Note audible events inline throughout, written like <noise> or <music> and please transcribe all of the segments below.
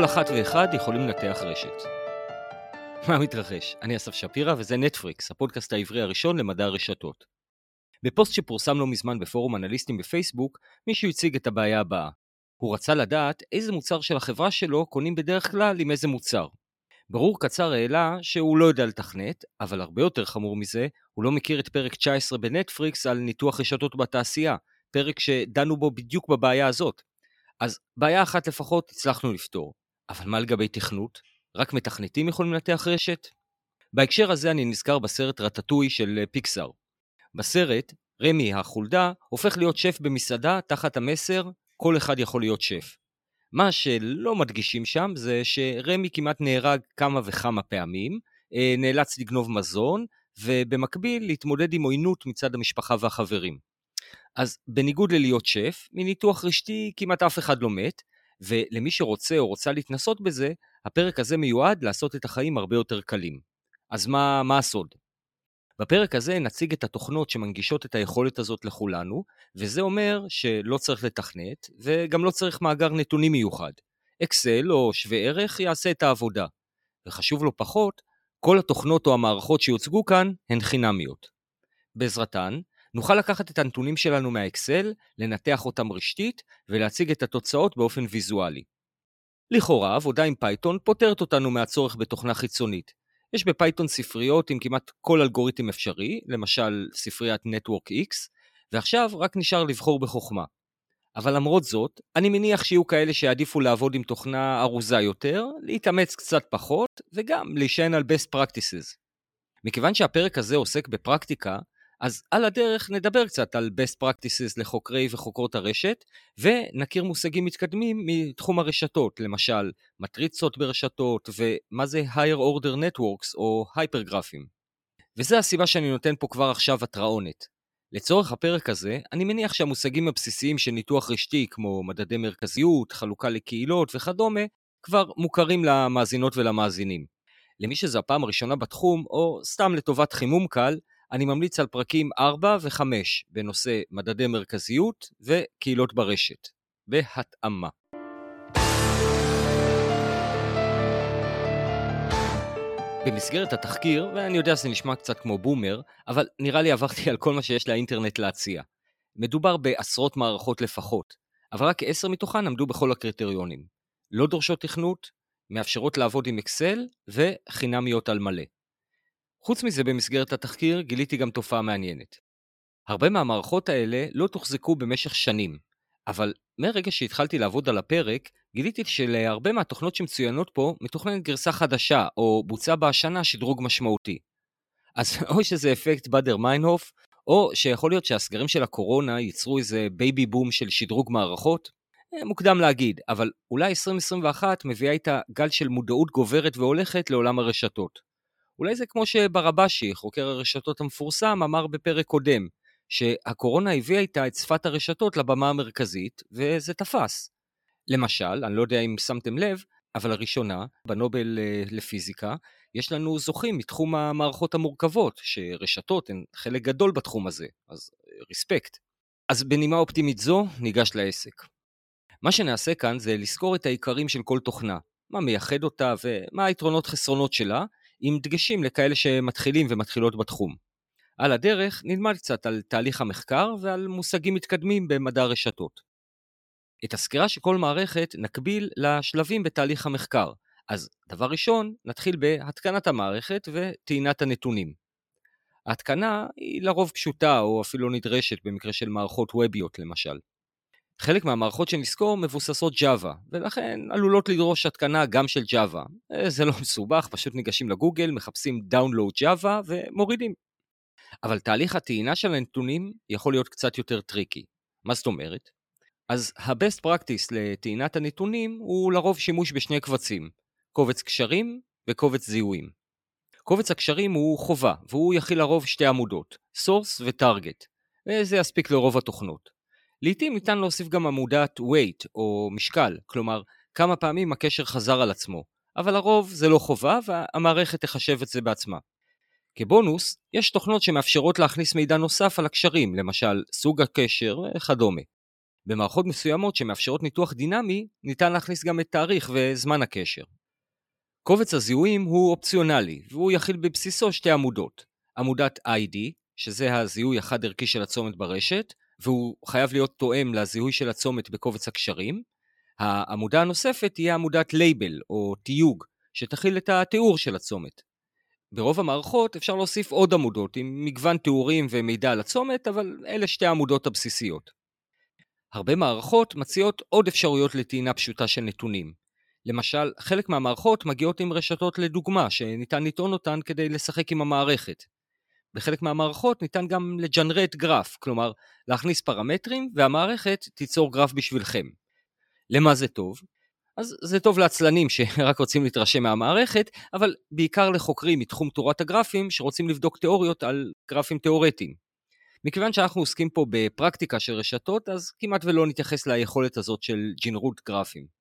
כל אחת ואחד יכולים לנתח רשת. מה מתרחש? אני אסף שפירא וזה נטפריקס, הפודקאסט העברי הראשון למדע הרשתות. בפוסט שפורסם לא מזמן בפורום אנליסטים בפייסבוק, מישהו הציג את הבעיה הבאה. הוא רצה לדעת איזה מוצר של החברה שלו קונים בדרך כלל עם איזה מוצר. ברור קצר העלה שהוא לא יודע לתכנת, אבל הרבה יותר חמור מזה, הוא לא מכיר את פרק 19 בנטפריקס על ניתוח רשתות בתעשייה, פרק שדנו בו בדיוק בבעיה הזאת. אז בעיה אחת לפחות הצלחנו לפתור. אבל מה לגבי תכנות? רק מתכנתים יכולים לנתח רשת? בהקשר הזה אני נזכר בסרט רטטוי של פיקסאר. בסרט, רמי החולדה הופך להיות שף במסעדה תחת המסר כל אחד יכול להיות שף. מה שלא מדגישים שם זה שרמי כמעט נהרג כמה וכמה פעמים, אה, נאלץ לגנוב מזון, ובמקביל להתמודד עם עוינות מצד המשפחה והחברים. אז בניגוד ללהיות שף, מניתוח רשתי כמעט אף אחד לא מת, ולמי שרוצה או רוצה להתנסות בזה, הפרק הזה מיועד לעשות את החיים הרבה יותר קלים. אז מה, מה הסוד? בפרק הזה נציג את התוכנות שמנגישות את היכולת הזאת לכולנו, וזה אומר שלא צריך לתכנת, וגם לא צריך מאגר נתונים מיוחד. אקסל או שווה ערך יעשה את העבודה. וחשוב לא פחות, כל התוכנות או המערכות שיוצגו כאן הן חינמיות. בעזרתן, נוכל לקחת את הנתונים שלנו מהאקסל, לנתח אותם רשתית ולהציג את התוצאות באופן ויזואלי. לכאורה, עבודה עם פייתון פותרת אותנו מהצורך בתוכנה חיצונית. יש בפייתון ספריות עם כמעט כל אלגוריתם אפשרי, למשל ספריית Network X, ועכשיו רק נשאר לבחור בחוכמה. אבל למרות זאת, אני מניח שיהיו כאלה שיעדיפו לעבוד עם תוכנה ארוזה יותר, להתאמץ קצת פחות, וגם להישען על best practices. מכיוון שהפרק הזה עוסק בפרקטיקה, אז על הדרך נדבר קצת על best practices לחוקרי וחוקרות הרשת, ונכיר מושגים מתקדמים מתחום הרשתות, למשל מטריצות ברשתות, ומה זה higher order networks או hypergraphים. וזה הסיבה שאני נותן פה כבר עכשיו התראונת. לצורך הפרק הזה, אני מניח שהמושגים הבסיסיים של ניתוח רשתי, כמו מדדי מרכזיות, חלוקה לקהילות וכדומה, כבר מוכרים למאזינות ולמאזינים. למי שזו הפעם הראשונה בתחום, או סתם לטובת חימום קל, אני ממליץ על פרקים 4 ו-5 בנושא מדדי מרכזיות וקהילות ברשת. בהתאמה. במסגרת התחקיר, ואני יודע שזה נשמע קצת כמו בומר, אבל נראה לי עברתי על כל מה שיש לאינטרנט להציע. מדובר בעשרות מערכות לפחות, אבל רק עשר מתוכן עמדו בכל הקריטריונים. לא דורשות תכנות, מאפשרות לעבוד עם אקסל וחינמיות על מלא. חוץ מזה, במסגרת התחקיר גיליתי גם תופעה מעניינת. הרבה מהמערכות האלה לא תוחזקו במשך שנים, אבל מרגע שהתחלתי לעבוד על הפרק, גיליתי שלהרבה מהתוכנות שמצוינות פה מתוכננת גרסה חדשה, או בוצע בה השנה שדרוג משמעותי. אז <laughs> או שזה אפקט באדר מיינהוף, או שיכול להיות שהסגרים של הקורונה ייצרו איזה בייבי בום של שדרוג מערכות. אה, מוקדם להגיד, אבל אולי 2021 מביאה איתה גל של מודעות גוברת והולכת לעולם הרשתות. אולי זה כמו שברבשי, חוקר הרשתות המפורסם, אמר בפרק קודם, שהקורונה הביאה איתה את שפת הרשתות לבמה המרכזית, וזה תפס. למשל, אני לא יודע אם שמתם לב, אבל לראשונה, בנובל אה, לפיזיקה, יש לנו זוכים מתחום המערכות המורכבות, שרשתות הן חלק גדול בתחום הזה, אז ריספקט. אה, אז בנימה אופטימית זו, ניגש לעסק. מה שנעשה כאן זה לזכור את העיקרים של כל תוכנה, מה מייחד אותה ומה היתרונות חסרונות שלה, עם דגשים לכאלה שמתחילים ומתחילות בתחום. על הדרך נלמד קצת על תהליך המחקר ועל מושגים מתקדמים במדע הרשתות. את הסקירה של כל מערכת נקביל לשלבים בתהליך המחקר, אז דבר ראשון, נתחיל בהתקנת המערכת וטעינת הנתונים. ההתקנה היא לרוב פשוטה או אפילו נדרשת במקרה של מערכות ווביות למשל. חלק מהמערכות שנזכור מבוססות Java, ולכן עלולות לדרוש התקנה גם של Java. אה, זה לא מסובך, פשוט ניגשים לגוגל, מחפשים Download Java ומורידים. אבל תהליך הטעינה של הנתונים יכול להיות קצת יותר tricky. מה זאת אומרת? אז ה-best practice לטעינת הנתונים הוא לרוב שימוש בשני קבצים, קובץ קשרים וקובץ זיהויים. קובץ הקשרים הוא חובה, והוא יכיל לרוב שתי עמודות, source ו-target, וזה יספיק לרוב התוכנות. לעתים ניתן להוסיף גם עמודת weight או משקל, כלומר כמה פעמים הקשר חזר על עצמו, אבל לרוב זה לא חובה והמערכת תחשב את זה בעצמה. כבונוס, יש תוכנות שמאפשרות להכניס מידע נוסף על הקשרים, למשל סוג הקשר וכדומה. במערכות מסוימות שמאפשרות ניתוח דינמי, ניתן להכניס גם את תאריך וזמן הקשר. קובץ הזיהויים הוא אופציונלי, והוא יכיל בבסיסו שתי עמודות. עמודת ID, שזה הזיהוי החד-ערכי של הצומת ברשת, והוא חייב להיות תואם לזיהוי של הצומת בקובץ הקשרים. העמודה הנוספת תהיה עמודת לייבל, או תיוג, שתכיל את התיאור של הצומת. ברוב המערכות אפשר להוסיף עוד עמודות עם מגוון תיאורים ומידע על הצומת, אבל אלה שתי העמודות הבסיסיות. הרבה מערכות מציעות עוד אפשרויות לטעינה פשוטה של נתונים. למשל, חלק מהמערכות מגיעות עם רשתות לדוגמה, שניתן לטעון אותן כדי לשחק עם המערכת. בחלק מהמערכות ניתן גם לג'נרט גרף, כלומר, להכניס פרמטרים והמערכת תיצור גרף בשבילכם. למה זה טוב? אז זה טוב לעצלנים שרק רוצים להתרשם מהמערכת, אבל בעיקר לחוקרים מתחום תורת הגרפים שרוצים לבדוק תיאוריות על גרפים תיאורטיים. מכיוון שאנחנו עוסקים פה בפרקטיקה של רשתות, אז כמעט ולא נתייחס ליכולת הזאת של ג'ינרות גרפים.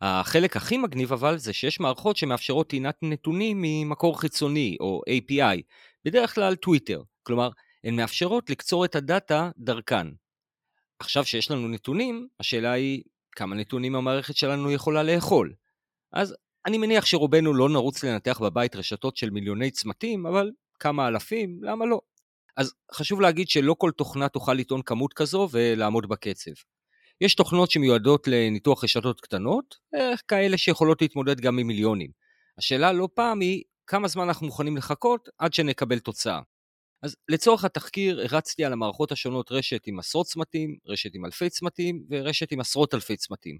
החלק הכי מגניב אבל זה שיש מערכות שמאפשרות טעינת נתונים ממקור חיצוני או API, בדרך כלל טוויטר, כלומר, הן מאפשרות לקצור את הדאטה דרכן. עכשיו שיש לנו נתונים, השאלה היא כמה נתונים המערכת שלנו יכולה לאכול. אז אני מניח שרובנו לא נרוץ לנתח בבית רשתות של מיליוני צמתים, אבל כמה אלפים, למה לא? אז חשוב להגיד שלא כל תוכנה תוכל לטעון כמות כזו ולעמוד בקצב. יש תוכנות שמיועדות לניתוח רשתות קטנות, אה, כאלה שיכולות להתמודד גם עם מיליונים. השאלה לא פעם היא כמה זמן אנחנו מוכנים לחכות עד שנקבל תוצאה. אז לצורך התחקיר הרצתי על המערכות השונות רשת עם עשרות צמתים, רשת עם אלפי צמתים ורשת עם עשרות אלפי צמתים.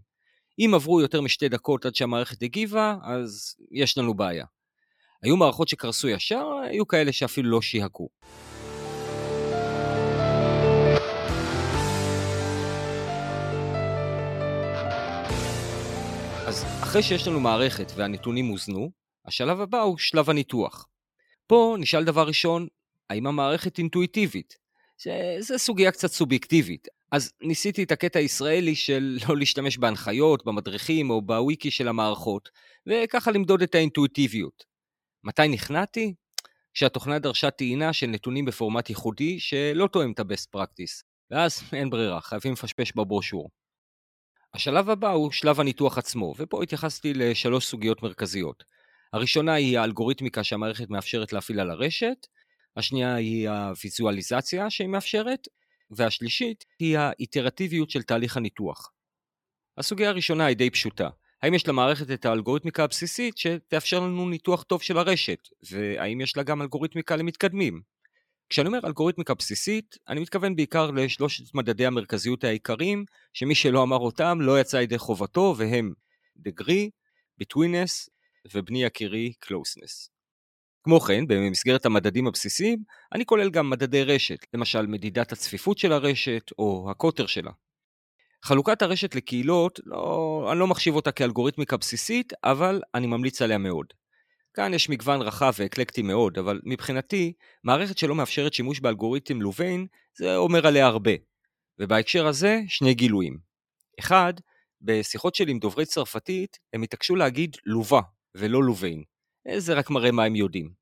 אם עברו יותר משתי דקות עד שהמערכת הגיבה, אז יש לנו בעיה. היו מערכות שקרסו ישר, היו כאלה שאפילו לא שיהקו. אחרי שיש לנו מערכת והנתונים הוזנו, השלב הבא הוא שלב הניתוח. פה נשאל דבר ראשון, האם המערכת אינטואיטיבית? שזו סוגיה קצת סובייקטיבית. אז ניסיתי את הקטע הישראלי של לא להשתמש בהנחיות, במדריכים או בוויקי של המערכות, וככה למדוד את האינטואיטיביות. מתי נכנעתי? כשהתוכנה דרשה טעינה של נתונים בפורמט ייחודי שלא תואם את ה-best practice. ואז אין ברירה, חייבים לפשפש בברושור. השלב הבא הוא שלב הניתוח עצמו, ופה התייחסתי לשלוש סוגיות מרכזיות. הראשונה היא האלגוריתמיקה שהמערכת מאפשרת להפעיל על הרשת, השנייה היא הוויזואליזציה שהיא מאפשרת, והשלישית היא האיטרטיביות של תהליך הניתוח. הסוגיה הראשונה היא די פשוטה. האם יש למערכת את האלגוריתמיקה הבסיסית שתאפשר לנו ניתוח טוב של הרשת, והאם יש לה גם אלגוריתמיקה למתקדמים? כשאני אומר אלגוריתמיקה בסיסית, אני מתכוון בעיקר לשלושת מדדי המרכזיות העיקריים, שמי שלא אמר אותם לא יצא ידי חובתו, והם degree, betweenness ובני יקירי closeness. כמו כן, במסגרת המדדים הבסיסיים, אני כולל גם מדדי רשת, למשל מדידת הצפיפות של הרשת או הקוטר שלה. חלוקת הרשת לקהילות, לא, אני לא מחשיב אותה כאלגוריתמיקה בסיסית, אבל אני ממליץ עליה מאוד. כאן יש מגוון רחב ואקלקטי מאוד, אבל מבחינתי, מערכת שלא מאפשרת שימוש באלגוריתם לוביין, זה אומר עליה הרבה. ובהקשר הזה, שני גילויים. אחד, בשיחות שלי עם דוברי צרפתית, הם התעקשו להגיד לובה, ולא לוביין. זה רק מראה מה הם יודעים.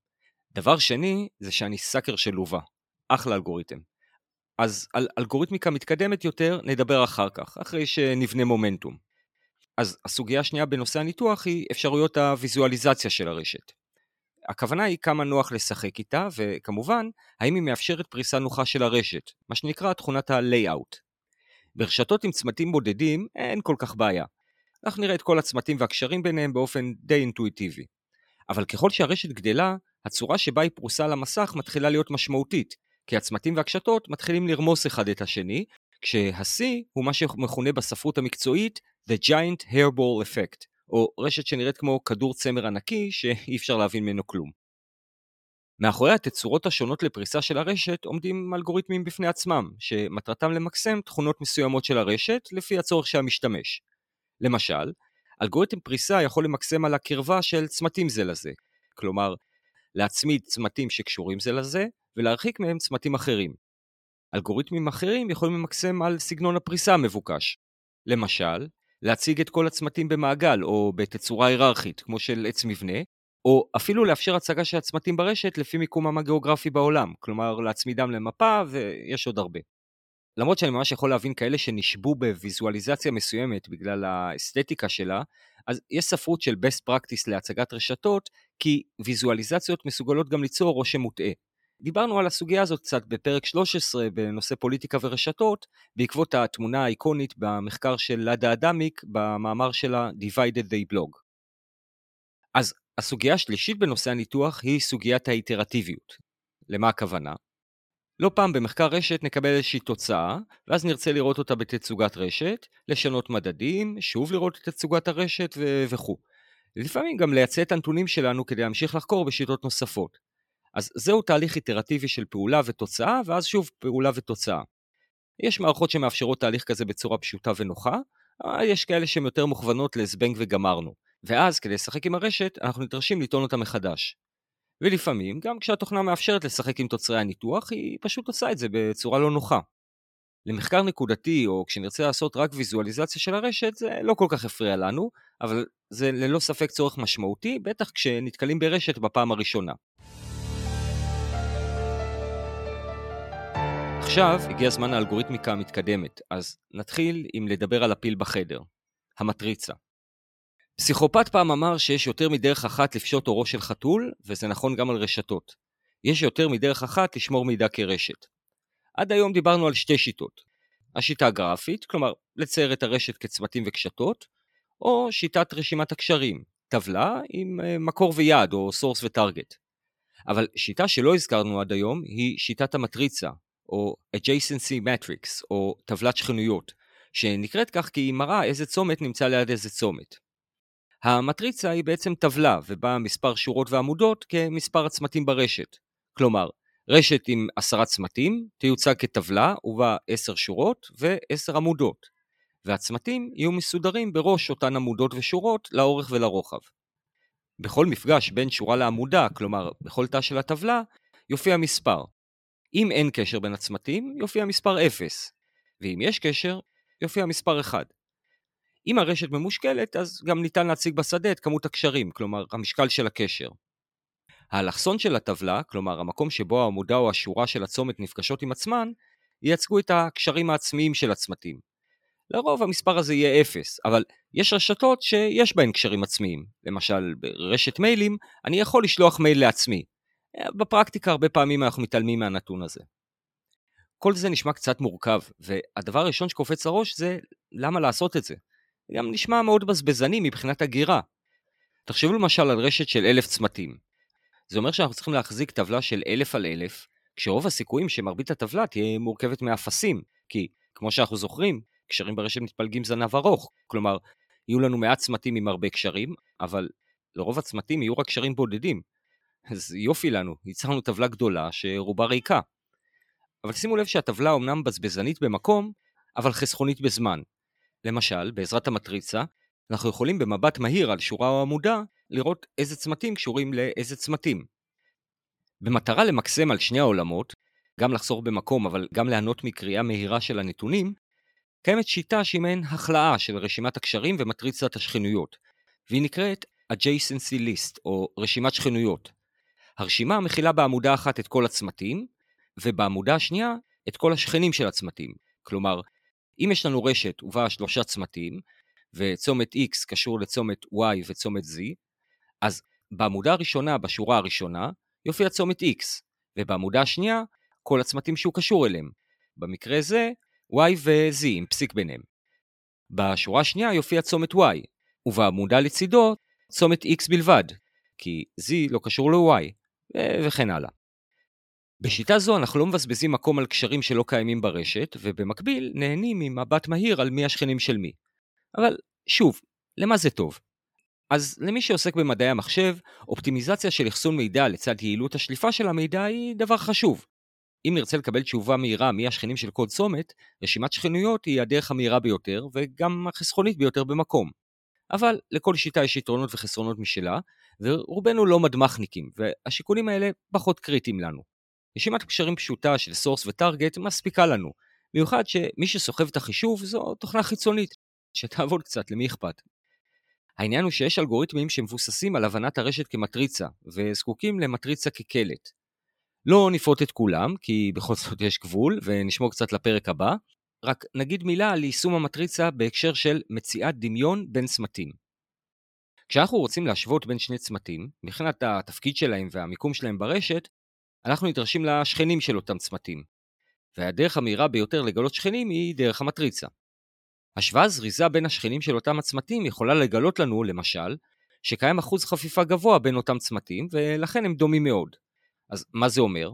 דבר שני, זה שאני סאקר של לובה. אחלה אלגוריתם. אז על אלגוריתמיקה מתקדמת יותר נדבר אחר כך, אחרי שנבנה מומנטום. אז הסוגיה השנייה בנושא הניתוח היא אפשרויות הוויזואליזציה של הרשת. הכוונה היא כמה נוח לשחק איתה, וכמובן, האם היא מאפשרת פריסה נוחה של הרשת, מה שנקרא תכונת ה-layout. ברשתות עם צמתים בודדים אין כל כך בעיה. אנחנו נראה את כל הצמתים והקשרים ביניהם באופן די אינטואיטיבי. אבל ככל שהרשת גדלה, הצורה שבה היא פרוסה על המסך מתחילה להיות משמעותית, כי הצמתים והקשתות מתחילים לרמוס אחד את השני, כשה-C הוא מה שמכונה בספרות המקצועית The Giant Hairball Effect, או רשת שנראית כמו כדור צמר ענקי שאי אפשר להבין ממנו כלום. מאחורי התצורות השונות לפריסה של הרשת עומדים אלגוריתמים בפני עצמם, שמטרתם למקסם תכונות מסוימות של הרשת לפי הצורך של המשתמש. למשל, אלגוריתם פריסה יכול למקסם על הקרבה של צמתים זה לזה, כלומר, להצמיד צמתים שקשורים זה לזה, ולהרחיק מהם צמתים אחרים. אלגוריתמים אחרים יכולים למקסם על סגנון הפריסה המבוקש. למשל, להציג את כל הצמתים במעגל או בתצורה היררכית, כמו של עץ מבנה, או אפילו לאפשר הצגה של הצמתים ברשת לפי מיקומם הגיאוגרפי בעולם, כלומר להצמידם למפה ויש עוד הרבה. למרות שאני ממש יכול להבין כאלה שנשבו בוויזואליזציה מסוימת בגלל האסתטיקה שלה, אז יש ספרות של best practice להצגת רשתות, כי ויזואליזציות מסוגלות גם ליצור רושם מוטעה. דיברנו על הסוגיה הזאת קצת בפרק 13 בנושא פוליטיקה ורשתות, בעקבות התמונה האיקונית במחקר של לאדה אדמיק במאמר שלה Divided They Blog. אז הסוגיה השלישית בנושא הניתוח היא סוגיית האיטרטיביות. למה הכוונה? לא פעם במחקר רשת נקבל איזושהי תוצאה, ואז נרצה לראות אותה בתצוגת רשת, לשנות מדדים, שוב לראות את תצוגת הרשת ו... וכו'. לפעמים גם לייצא את הנתונים שלנו כדי להמשיך לחקור בשיטות נוספות. אז זהו תהליך איטרטיבי של פעולה ותוצאה, ואז שוב פעולה ותוצאה. יש מערכות שמאפשרות תהליך כזה בצורה פשוטה ונוחה, אבל יש כאלה שהן יותר מוכוונות לזבנג וגמרנו. ואז כדי לשחק עם הרשת, אנחנו נדרשים לטעון אותה מחדש. ולפעמים, גם כשהתוכנה מאפשרת לשחק עם תוצרי הניתוח, היא פשוט עושה את זה בצורה לא נוחה. למחקר נקודתי, או כשנרצה לעשות רק ויזואליזציה של הרשת, זה לא כל כך הפריע לנו, אבל זה ללא ספק צורך משמעותי, בטח כשנתקלים ברשת בפעם הראשונה. עכשיו הגיע הזמן האלגוריתמיקה המתקדמת, אז נתחיל עם לדבר על הפיל בחדר, המטריצה. פסיכופת פעם אמר שיש יותר מדרך אחת לפשוט עורו של חתול, וזה נכון גם על רשתות. יש יותר מדרך אחת לשמור מידע כרשת. עד היום דיברנו על שתי שיטות. השיטה הגרפית, כלומר לצייר את הרשת כצמתים וקשתות, או שיטת רשימת הקשרים, טבלה עם אה, מקור ויעד או source וטארגט. אבל שיטה שלא הזכרנו עד היום היא שיטת המטריצה, או adjacency matrix, או טבלת שכנויות, שנקראת כך כי היא מראה איזה צומת נמצא ליד איזה צומת. המטריצה היא בעצם טבלה, ובה מספר שורות ועמודות כמספר הצמתים ברשת. כלומר, רשת עם עשרה צמתים תיוצג כטבלה ובה עשר שורות ועשר עמודות, והצמתים יהיו מסודרים בראש אותן עמודות ושורות לאורך ולרוחב. בכל מפגש בין שורה לעמודה, כלומר בכל תא של הטבלה, יופיע מספר. אם אין קשר בין הצמתים, יופיע מספר 0, ואם יש קשר, יופיע מספר 1. אם הרשת ממושקלת, אז גם ניתן להציג בשדה את כמות הקשרים, כלומר המשקל של הקשר. האלכסון של הטבלה, כלומר המקום שבו העמודה או השורה של הצומת נפגשות עם עצמן, ייצגו את הקשרים העצמיים של הצמתים. לרוב המספר הזה יהיה 0, אבל יש רשתות שיש בהן קשרים עצמיים. למשל, ברשת מיילים, אני יכול לשלוח מייל לעצמי. בפרקטיקה הרבה פעמים אנחנו מתעלמים מהנתון הזה. כל זה נשמע קצת מורכב, והדבר הראשון שקופץ לראש זה למה לעשות את זה. גם נשמע מאוד בזבזני מבחינת הגירה. תחשבו למשל על רשת של אלף צמתים. זה אומר שאנחנו צריכים להחזיק טבלה של אלף על אלף, כשרוב הסיכויים שמרבית הטבלה תהיה מורכבת מאפסים, כי כמו שאנחנו זוכרים, קשרים ברשת מתפלגים זנב ארוך, כלומר, יהיו לנו מעט צמתים עם הרבה קשרים, אבל לרוב הצמתים יהיו רק קשרים בודדים. אז יופי לנו, ייצרנו טבלה גדולה שרובה ריקה. אבל שימו לב שהטבלה אומנם בזבזנית במקום, אבל חסכונית בזמן. למשל, בעזרת המטריצה, אנחנו יכולים במבט מהיר על שורה או עמודה לראות איזה צמתים קשורים לאיזה צמתים. במטרה למקסם על שני העולמות, גם לחסוך במקום אבל גם ליהנות מקריאה מהירה של הנתונים, קיימת שיטה שהיא מעין החלאה של רשימת הקשרים ומטריצת השכנויות, והיא נקראת adjacency list או רשימת שכנויות. הרשימה מכילה בעמודה אחת את כל הצמתים, ובעמודה השנייה את כל השכנים של הצמתים. כלומר, אם יש לנו רשת ובה שלושה צמתים, וצומת X קשור לצומת Y וצומת Z, אז בעמודה הראשונה, בשורה הראשונה, יופיע צומת X, ובעמודה השנייה, כל הצמתים שהוא קשור אליהם. במקרה זה, Y ו-Z עם פסיק ביניהם. בשורה השנייה יופיע צומת Y, ובעמודה לצידו, צומת X בלבד, כי Z לא קשור ל-Y, וכן הלאה. בשיטה זו אנחנו לא מבזבזים מקום על קשרים שלא קיימים ברשת, ובמקביל נהנים ממבט מהיר על מי השכנים של מי. אבל שוב, למה זה טוב? אז למי שעוסק במדעי המחשב, אופטימיזציה של אחסון מידע לצד יעילות השליפה של המידע היא דבר חשוב. אם נרצה לקבל תשובה מהירה מי השכנים של כל צומת, רשימת שכנויות היא הדרך המהירה ביותר וגם החסכונית ביותר במקום. אבל לכל שיטה יש יתרונות וחסרונות משלה, ורובנו לא מדמחניקים, והשיקולים האלה פחות קריטיים לנו. רשימת קשרים פשוטה של source ו target מספיקה לנו, במיוחד שמי שסוחב את החישוב זו תוכנה חיצונית, שתעבוד קצת, למי אכפת. העניין הוא שיש אלגוריתמים שמבוססים על הבנת הרשת כמטריצה, וזקוקים למטריצה כקלט. לא נפרוט את כולם, כי בכל זאת יש גבול, ונשמור קצת לפרק הבא. רק נגיד מילה על יישום המטריצה בהקשר של מציאת דמיון בין צמתים. כשאנחנו רוצים להשוות בין שני צמתים, מבחינת התפקיד שלהם והמיקום שלהם ברשת, אנחנו נדרשים לשכנים של אותם צמתים. והדרך המהירה ביותר לגלות שכנים היא דרך המטריצה. השוואה זריזה בין השכנים של אותם הצמתים יכולה לגלות לנו, למשל, שקיים אחוז חפיפה גבוה בין אותם צמתים, ולכן הם דומים מאוד. אז מה זה אומר?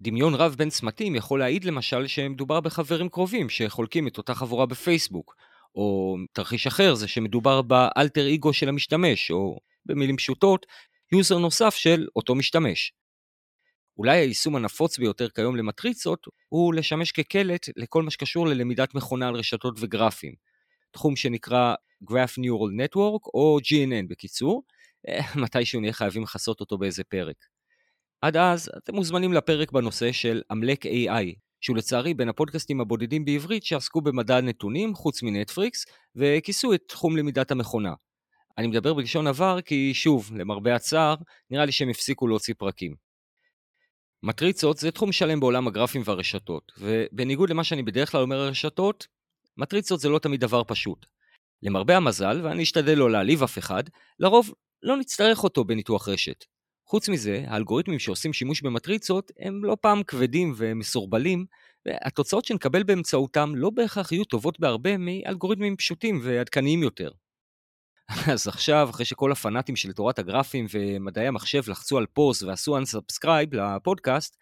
דמיון רב בין צמתים יכול להעיד למשל שמדובר בחברים קרובים שחולקים את אותה חבורה בפייסבוק, או תרחיש אחר זה שמדובר באלטר אגו של המשתמש, או במילים פשוטות, יוזר נוסף של אותו משתמש. אולי היישום הנפוץ ביותר כיום למטריצות הוא לשמש כקלט לכל מה שקשור ללמידת מכונה על רשתות וגרפים. תחום שנקרא Graph Neural Network או GNN בקיצור, אה, <laughs> מתישהו נהיה חייבים לכסות אותו באיזה פרק. עד אז אתם מוזמנים לפרק בנושא של עמלק AI, שהוא לצערי בין הפודקאסטים הבודדים בעברית שעסקו במדע הנתונים חוץ מנטפריקס, וכיסו את תחום למידת המכונה. אני מדבר בלשון עבר כי שוב, למרבה הצער, נראה לי שהם הפסיקו להוציא פרקים. מטריצות זה תחום שלם בעולם הגרפים והרשתות, ובניגוד למה שאני בדרך כלל אומר על רשתות, מטריצות זה לא תמיד דבר פשוט. למרבה המזל, ואני אשתדל לא להעליב אף אחד, לרוב לא נצטרך אותו בניתוח רשת. חוץ מזה, האלגוריתמים שעושים שימוש במטריצות הם לא פעם כבדים ומסורבלים, והתוצאות שנקבל באמצעותם לא בהכרח יהיו טובות בהרבה מאלגוריתמים פשוטים ועדכניים יותר. <laughs> אז עכשיו, אחרי שכל הפנאטים של תורת הגרפים ומדעי המחשב לחצו על פוז ועשו unsubscribe לפודקאסט,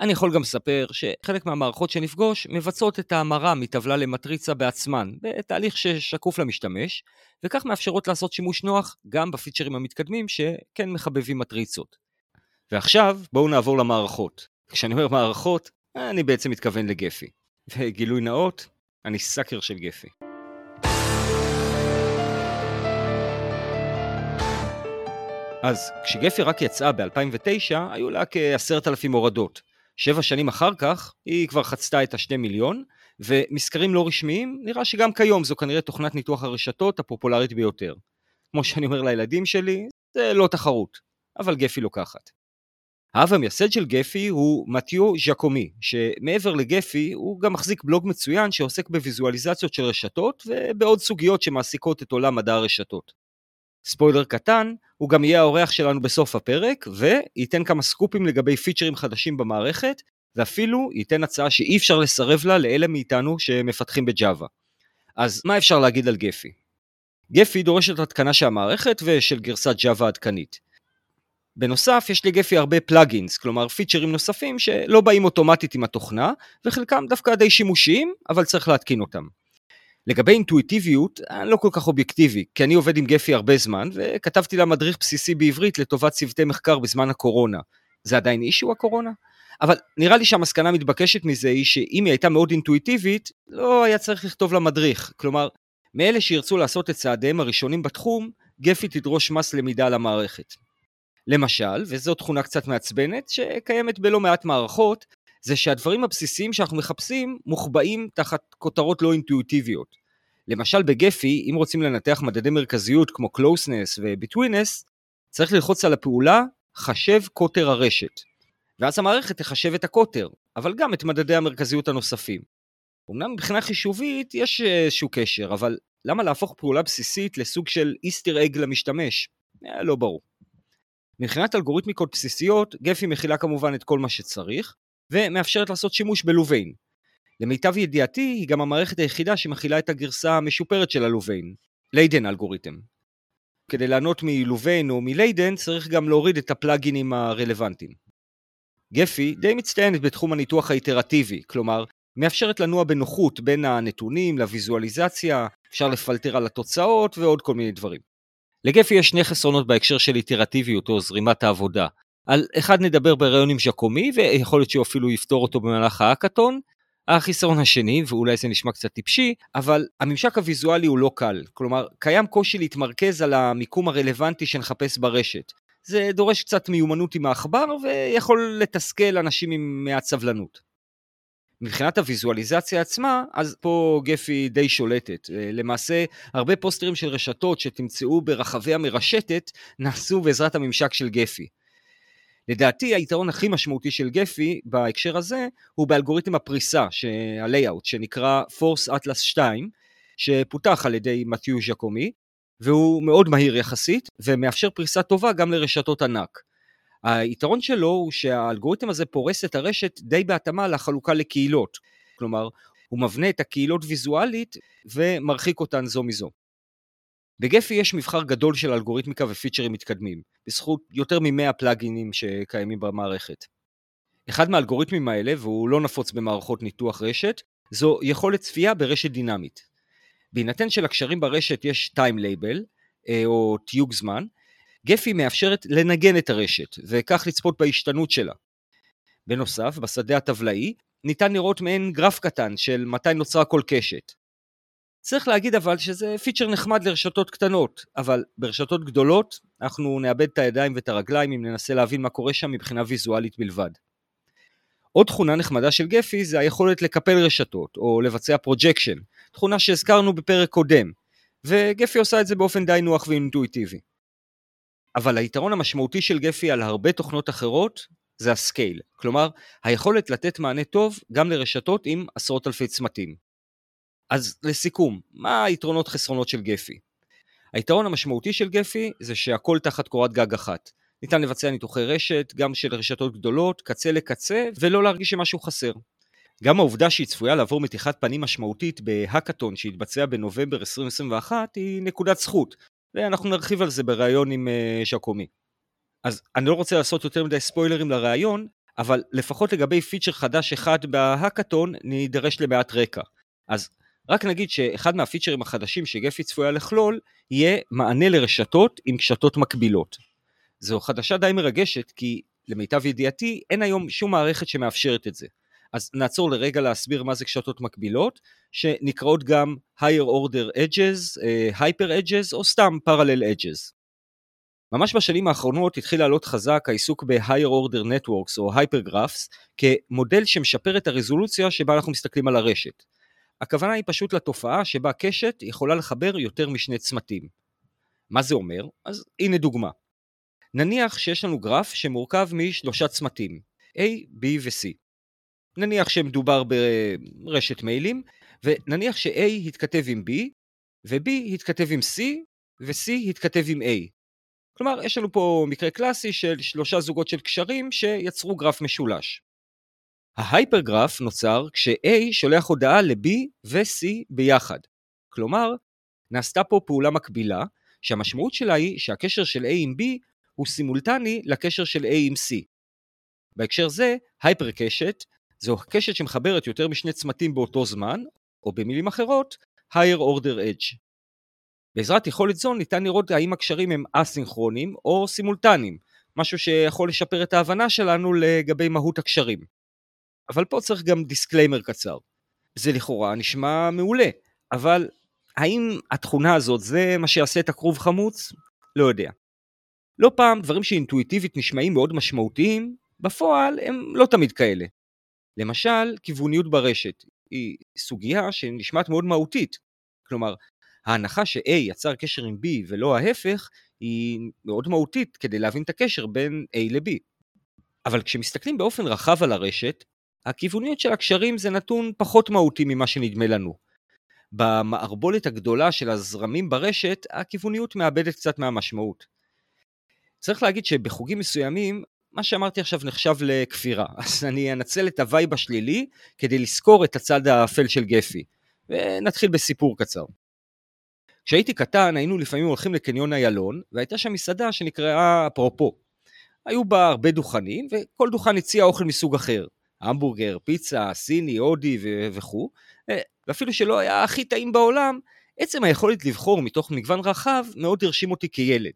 אני יכול גם לספר שחלק מהמערכות שנפגוש מבצעות את ההמרה מטבלה למטריצה בעצמן, בתהליך ששקוף למשתמש, וכך מאפשרות לעשות שימוש נוח גם בפיצ'רים המתקדמים שכן מחבבים מטריצות. ועכשיו בואו נעבור למערכות. כשאני אומר מערכות, אני בעצם מתכוון לגפי. וגילוי נאות, אני סאקר של גפי. אז כשגפי רק יצאה ב-2009, היו לה כעשרת אלפים הורדות. שבע שנים אחר כך, היא כבר חצתה את השני מיליון, ומסקרים לא רשמיים, נראה שגם כיום זו כנראה תוכנת ניתוח הרשתות הפופולרית ביותר. כמו שאני אומר לילדים שלי, זה לא תחרות, אבל גפי לוקחת. האב המייסד של גפי הוא מתיו ז'קומי, שמעבר לגפי הוא גם מחזיק בלוג מצוין שעוסק בוויזואליזציות של רשתות ובעוד סוגיות שמעסיקות את עולם מדע הרשתות. ספוילר קטן, הוא גם יהיה האורח שלנו בסוף הפרק, וייתן כמה סקופים לגבי פיצ'רים חדשים במערכת, ואפילו ייתן הצעה שאי אפשר לסרב לה לאלה מאיתנו שמפתחים בג'אווה. אז מה אפשר להגיד על גפי? גפי דורשת התקנה של המערכת ושל גרסת ג'אווה עדכנית. בנוסף, יש לגפי הרבה פלאגינס, כלומר פיצ'רים נוספים שלא באים אוטומטית עם התוכנה, וחלקם דווקא די שימושיים, אבל צריך להתקין אותם. לגבי אינטואיטיביות, אני לא כל כך אובייקטיבי, כי אני עובד עם גפי הרבה זמן, וכתבתי לה מדריך בסיסי בעברית לטובת צוותי מחקר בזמן הקורונה. זה עדיין אישו הקורונה? אבל נראה לי שהמסקנה המתבקשת מזה היא שאם היא הייתה מאוד אינטואיטיבית, לא היה צריך לכתוב לה מדריך. כלומר, מאלה שירצו לעשות את צעדיהם הראשונים בתחום, גפי תדרוש מס למידה על המערכת. למשל, וזו תכונה קצת מעצבנת, שקיימת בלא מעט מערכות, זה שהדברים הבסיסיים שאנחנו מחפשים מוחבאים תחת כותרות לא אינטואיטיביות. למשל בגפי, אם רוצים לנתח מדדי מרכזיות כמו closeness ו-betweenness, צריך ללחוץ על הפעולה חשב קוטר הרשת. ואז המערכת תחשב את הקוטר, אבל גם את מדדי המרכזיות הנוספים. אמנם מבחינה חישובית יש איזשהו קשר, אבל למה להפוך פעולה בסיסית לסוג של איסטר אג למשתמש? אה, לא ברור. מבחינת אלגוריתמיקות בסיסיות, גפי מכילה כמובן את כל מה שצריך, ומאפשרת לעשות שימוש בלוביין. למיטב ידיעתי, היא גם המערכת היחידה שמכילה את הגרסה המשופרת של הלוביין, ליידן אלגוריתם. כדי לענות מלוביין או מליידן צריך גם להוריד את הפלאגינים הרלוונטיים. גפי די מצטיינת בתחום הניתוח האיטרטיבי, כלומר, מאפשרת לנוע בנוחות בין הנתונים לוויזואליזציה, אפשר לפלטר על התוצאות ועוד כל מיני דברים. לגפי יש שני חסרונות בהקשר של איטרטיביות או זרימת העבודה. על אחד נדבר בריאיון עם ז'קומי, ויכול להיות שהוא אפילו יפתור אותו במהלך האקתון. החיסרון השני, ואולי זה נשמע קצת טיפשי, אבל הממשק הוויזואלי הוא לא קל. כלומר, קיים קושי להתמרכז על המיקום הרלוונטי שנחפש ברשת. זה דורש קצת מיומנות עם העכבר, ויכול לתסכל אנשים עם מעט סבלנות. מבחינת הוויזואליזציה עצמה, אז פה גפי די שולטת. למעשה, הרבה פוסטרים של רשתות שתמצאו ברחבי המרשתת, נעשו בעזרת הממשק של גפי. לדעתי היתרון הכי משמעותי של גפי בהקשר הזה הוא באלגוריתם הפריסה, ה-layout, שנקרא Force Atlas 2, שפותח על ידי מתיו ז'קומי, והוא מאוד מהיר יחסית, ומאפשר פריסה טובה גם לרשתות ענק. היתרון שלו הוא שהאלגוריתם הזה פורס את הרשת די בהתאמה לחלוקה לקהילות. כלומר, הוא מבנה את הקהילות ויזואלית ומרחיק אותן זו מזו. בגפי יש מבחר גדול של אלגוריתמיקה ופיצ'רים מתקדמים, בזכות יותר מ-100 פלאגינים שקיימים במערכת. אחד מהאלגוריתמים האלה, והוא לא נפוץ במערכות ניתוח רשת, זו יכולת צפייה ברשת דינמית. בהינתן שלקשרים ברשת יש time label, אה, או תיוג זמן, גפי מאפשרת לנגן את הרשת, וכך לצפות בהשתנות שלה. בנוסף, בשדה הטבלאי ניתן לראות מעין גרף קטן של מתי נוצרה כל קשת. צריך להגיד אבל שזה פיצ'ר נחמד לרשתות קטנות, אבל ברשתות גדולות אנחנו נאבד את הידיים ואת הרגליים אם ננסה להבין מה קורה שם מבחינה ויזואלית בלבד. עוד תכונה נחמדה של גפי זה היכולת לקפל רשתות או לבצע projection, תכונה שהזכרנו בפרק קודם, וגפי עושה את זה באופן די נוח ואינטואיטיבי. אבל היתרון המשמעותי של גפי על הרבה תוכנות אחרות זה הסקייל, כלומר היכולת לתת מענה טוב גם לרשתות עם עשרות אלפי צמתים. אז לסיכום, מה היתרונות חסרונות של גפי? היתרון המשמעותי של גפי זה שהכל תחת קורת גג אחת. ניתן לבצע ניתוחי רשת, גם של רשתות גדולות, קצה לקצה, ולא להרגיש שמשהו חסר. גם העובדה שהיא צפויה לעבור מתיחת פנים משמעותית בהאקתון שהתבצע בנובמבר 2021 היא נקודת זכות, ואנחנו נרחיב על זה בריאיון עם uh, ז'קומי. אז אני לא רוצה לעשות יותר מדי ספוילרים לריאיון, אבל לפחות לגבי פיצ'ר חדש אחד בהאקתון נידרש למעט רקע. אז רק נגיד שאחד מהפיצ'רים החדשים שגפי צפויה לכלול, יהיה מענה לרשתות עם קשתות מקבילות. זו חדשה די מרגשת, כי למיטב ידיעתי אין היום שום מערכת שמאפשרת את זה. אז נעצור לרגע להסביר מה זה קשתות מקבילות, שנקראות גם higher order edges, uh, hyper edges או סתם parallel edges. ממש בשנים האחרונות התחיל לעלות חזק העיסוק ב-higher order networks או hypergraphs כמודל שמשפר את הרזולוציה שבה אנחנו מסתכלים על הרשת. הכוונה היא פשוט לתופעה שבה קשת יכולה לחבר יותר משני צמתים. מה זה אומר? אז הנה דוגמה. נניח שיש לנו גרף שמורכב משלושה צמתים, A, B ו-C. נניח שמדובר ברשת מיילים, ונניח ש-A התכתב עם B, ו-B התכתב עם C, ו-C התכתב עם A. כלומר, יש לנו פה מקרה קלאסי של שלושה זוגות של קשרים שיצרו גרף משולש. ההייפרגרף נוצר כש-A שולח הודעה ל-B ו-C ביחד. כלומר, נעשתה פה פעולה מקבילה, שהמשמעות שלה היא שהקשר של A עם B הוא סימולטני לקשר של A עם C. בהקשר זה, hyper קשת זו קשת שמחברת יותר משני צמתים באותו זמן, או במילים אחרות, higher order edge. בעזרת יכולת זו ניתן לראות האם הקשרים הם אסינכרונים או סימולטניים, משהו שיכול לשפר את ההבנה שלנו לגבי מהות הקשרים. אבל פה צריך גם disclaimer קצר. זה לכאורה נשמע מעולה, אבל האם התכונה הזאת זה מה שיעשה את הכרוב חמוץ? לא יודע. לא פעם דברים שאינטואיטיבית נשמעים מאוד משמעותיים, בפועל הם לא תמיד כאלה. למשל, כיווניות ברשת היא סוגיה שנשמעת מאוד מהותית. כלומר, ההנחה ש-A יצר קשר עם B ולא ההפך, היא מאוד מהותית כדי להבין את הקשר בין A ל-B. אבל כשמסתכלים באופן רחב על הרשת, הכיווניות של הקשרים זה נתון פחות מהותי ממה שנדמה לנו. במערבולת הגדולה של הזרמים ברשת, הכיווניות מאבדת קצת מהמשמעות. צריך להגיד שבחוגים מסוימים, מה שאמרתי עכשיו נחשב לכפירה, <laughs> אז אני אנצל את ה vibe השלילי כדי לזכור את הצד האפל של Gephi, ונתחיל בסיפור קצר. כשהייתי קטן היינו לפעמים הולכים לקניון איילון, והייתה שם מסעדה שנקראה אפרופו. היו בה הרבה דוכנים, וכל דוכן הציע אוכל מסוג אחר. המבורגר, פיצה, סיני, הודי וכו', אה, ואפילו שלא היה הכי טעים בעולם, עצם היכולת לבחור מתוך מגוון רחב מאוד הרשים אותי כילד.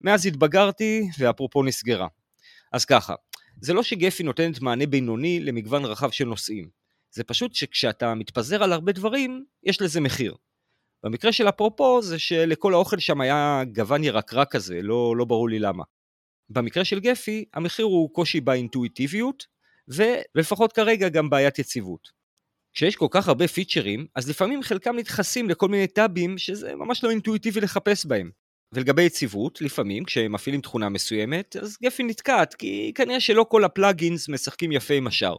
מאז התבגרתי, ואפרופו נסגרה. אז ככה, זה לא שגפי נותנת מענה בינוני למגוון רחב של נושאים. זה פשוט שכשאתה מתפזר על הרבה דברים, יש לזה מחיר. במקרה של אפרופו זה שלכל האוכל שם היה גוון ירקרק כזה, לא, לא ברור לי למה. במקרה של גפי, המחיר הוא קושי באינטואיטיביות, ולפחות כרגע גם בעיית יציבות. כשיש כל כך הרבה פיצ'רים, אז לפעמים חלקם נדחסים לכל מיני טאבים שזה ממש לא אינטואיטיבי לחפש בהם. ולגבי יציבות, לפעמים כשמפעילים תכונה מסוימת, אז גפי נתקעת, כי כנראה שלא כל הפלאגינס משחקים יפה עם השאר.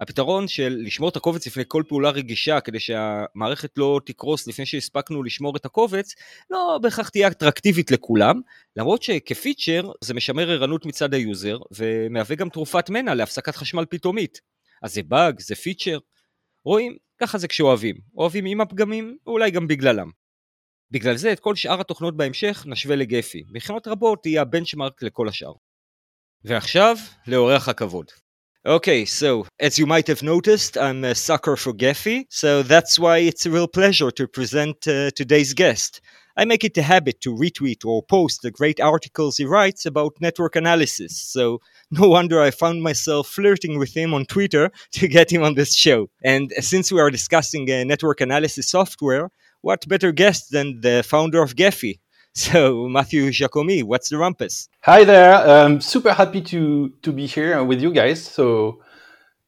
הפתרון של לשמור את הקובץ לפני כל פעולה רגישה כדי שהמערכת לא תקרוס לפני שהספקנו לשמור את הקובץ, לא בהכרח תהיה אטרקטיבית לכולם, למרות שכ feature זה משמר ערנות מצד ה user ומהווה גם תרופת מנע להפסקת חשמל פתאומית. אז זה באג, זה feature. רואים, ככה זה כשאוהבים. אוהבים עם הפגמים, ואולי גם בגללם. בגלל זה את כל שאר התוכנות בהמשך נשווה ל Gephi. מבחינות רבות תהיה ה benchmark לכל השאר. ועכשיו, לאורח הכבוד. Okay, so as you might have noticed, I'm a sucker for Gephi, so that's why it's a real pleasure to present uh, today's guest. I make it a habit to retweet or post the great articles he writes about network analysis, so <laughs> no wonder I found myself flirting with him on Twitter <laughs> to get him on this show. And since we are discussing uh, network analysis software, what better guest than the founder of Gephi? So, Matthew Giacomi, what's the rumpus? Hi there. I'm super happy to to be here with you guys. So,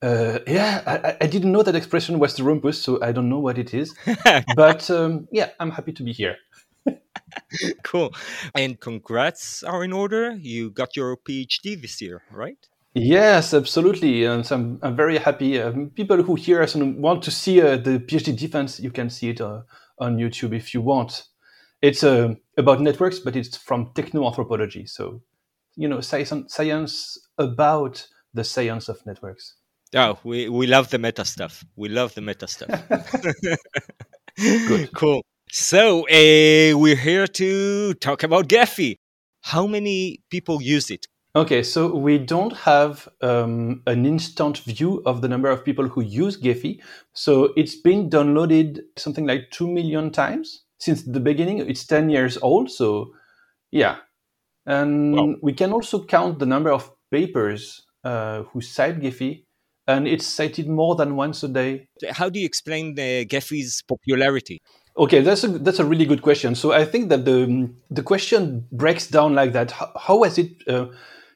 uh, yeah, I, I, didn't know that expression was the rumpus, so I don't know what it is. <laughs> but um, yeah, I'm happy to be here. <laughs> cool. And congrats are in order. You got your PhD this year, right? Yes, absolutely. And so I'm, I'm very happy. Um, people who hear us and want to see uh, the PhD defense, you can see it uh, on YouTube if you want. It's uh, about networks, but it's from technoanthropology. So, you know, science, science about the science of networks. Oh, we, we love the meta stuff. We love the meta stuff. <laughs> Good. <laughs> Cool. So, uh, we're here to talk about Gephi. How many people use it? Okay, so we don't have um, an instant view of the number of people who use Gephi. So it's been downloaded something like 2 million times since the beginning. It's 10 years old. So, yeah. And wow. we can also count the number of papers uh, who cite Gephi, and it's cited more than once a day. How do you explain the Gephi's popularity? Okay, that's a that's a really good question. So I think that the the question breaks down like that. How, how was it uh,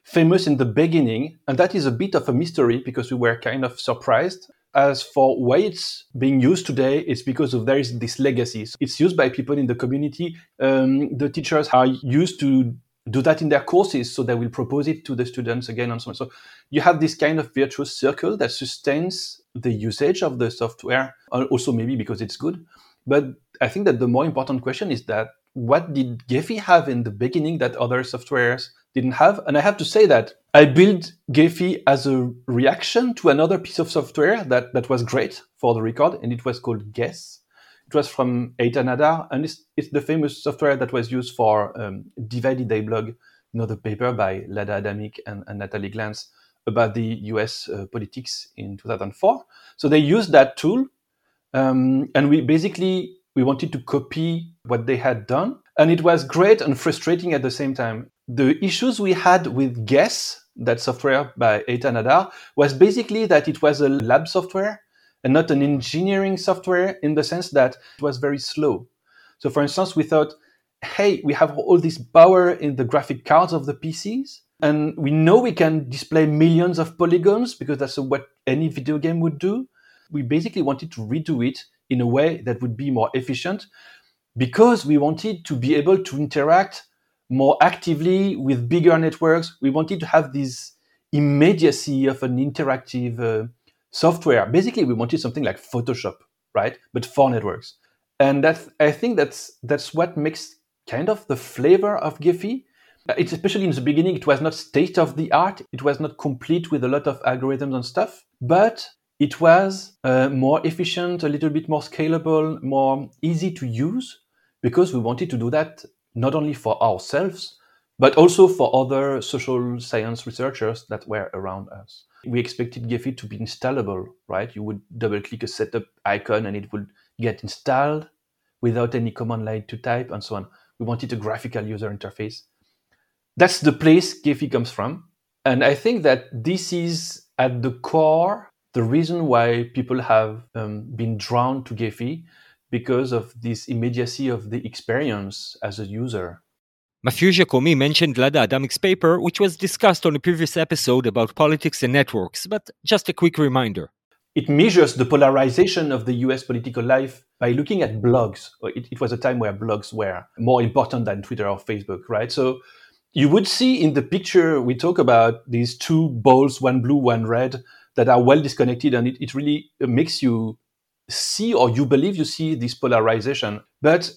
famous in the beginning? And that is a bit of a mystery because we were kind of surprised. As for why it's being used today, it's because of there is this legacy. It's used by people in the community. Um, the teachers are used to do that in their courses, so they will propose it to the students again and so on. So you have this kind of virtuous circle that sustains the usage of the software, also maybe because it's good. But I think that the more important question is that what did Gephi have in the beginning that other softwares didn't have? And I have to say that I built Gephi as a reaction to another piece of software that, that was great for the record, and it was called Guess. It was from Eitan Hadar, and it's, it's the famous software that was used for um, Divided Blog, you know, the paper by Lada Adamik and, and Natalie Glantz about the US uh, politics in 2004. So they used that tool, um, and we basically we wanted to copy what they had done. And it was great and frustrating at the same time. The issues we had with Guess, that software by Eitan Hadar, was basically that it was a lab software and not an engineering software in the sense that it was very slow. So, for instance, we thought, hey, we have all this power in the graphic cards of the PCs, and we know we can display millions of polygons because that's what any video game would do. We basically wanted to redo it in a way that would be more efficient because we wanted to be able to interact more actively with bigger networks. We wanted to have this immediacy of an interactive uh, software. Basically, we wanted something like Photoshop, right? But for networks. And that's, I think that's, that's what makes kind of the flavor of Gephi. It's especially in the beginning, it was not state of the art. It was not complete with a lot of algorithms and stuff, but it was uh, more efficient, a little bit more scalable, more easy to use because we wanted to do that not only for ourselves, but also for other social science researchers that were around us. We expected Gephi to be installable, right? You would double click a setup icon and it would get installed without any command line to type and so on. We wanted a graphical user interface. That's the place Gephi comes from. And I think that this is at the core the reason why people have um, been drawn to Gephi because of this immediacy of the experience as a user. Mathieu Giacomi mentioned Lada Adamik's paper, which was discussed on a previous episode about politics and networks, but just a quick reminder. it measures the polarization of the US political life by looking at blogs. It, it, was a time where blogs were more important than Twitter or Facebook, right? So you would see in the picture we talk about these two balls, one blue, one red, that are well disconnected, and it, it really makes you see or you believe you see this polarization. But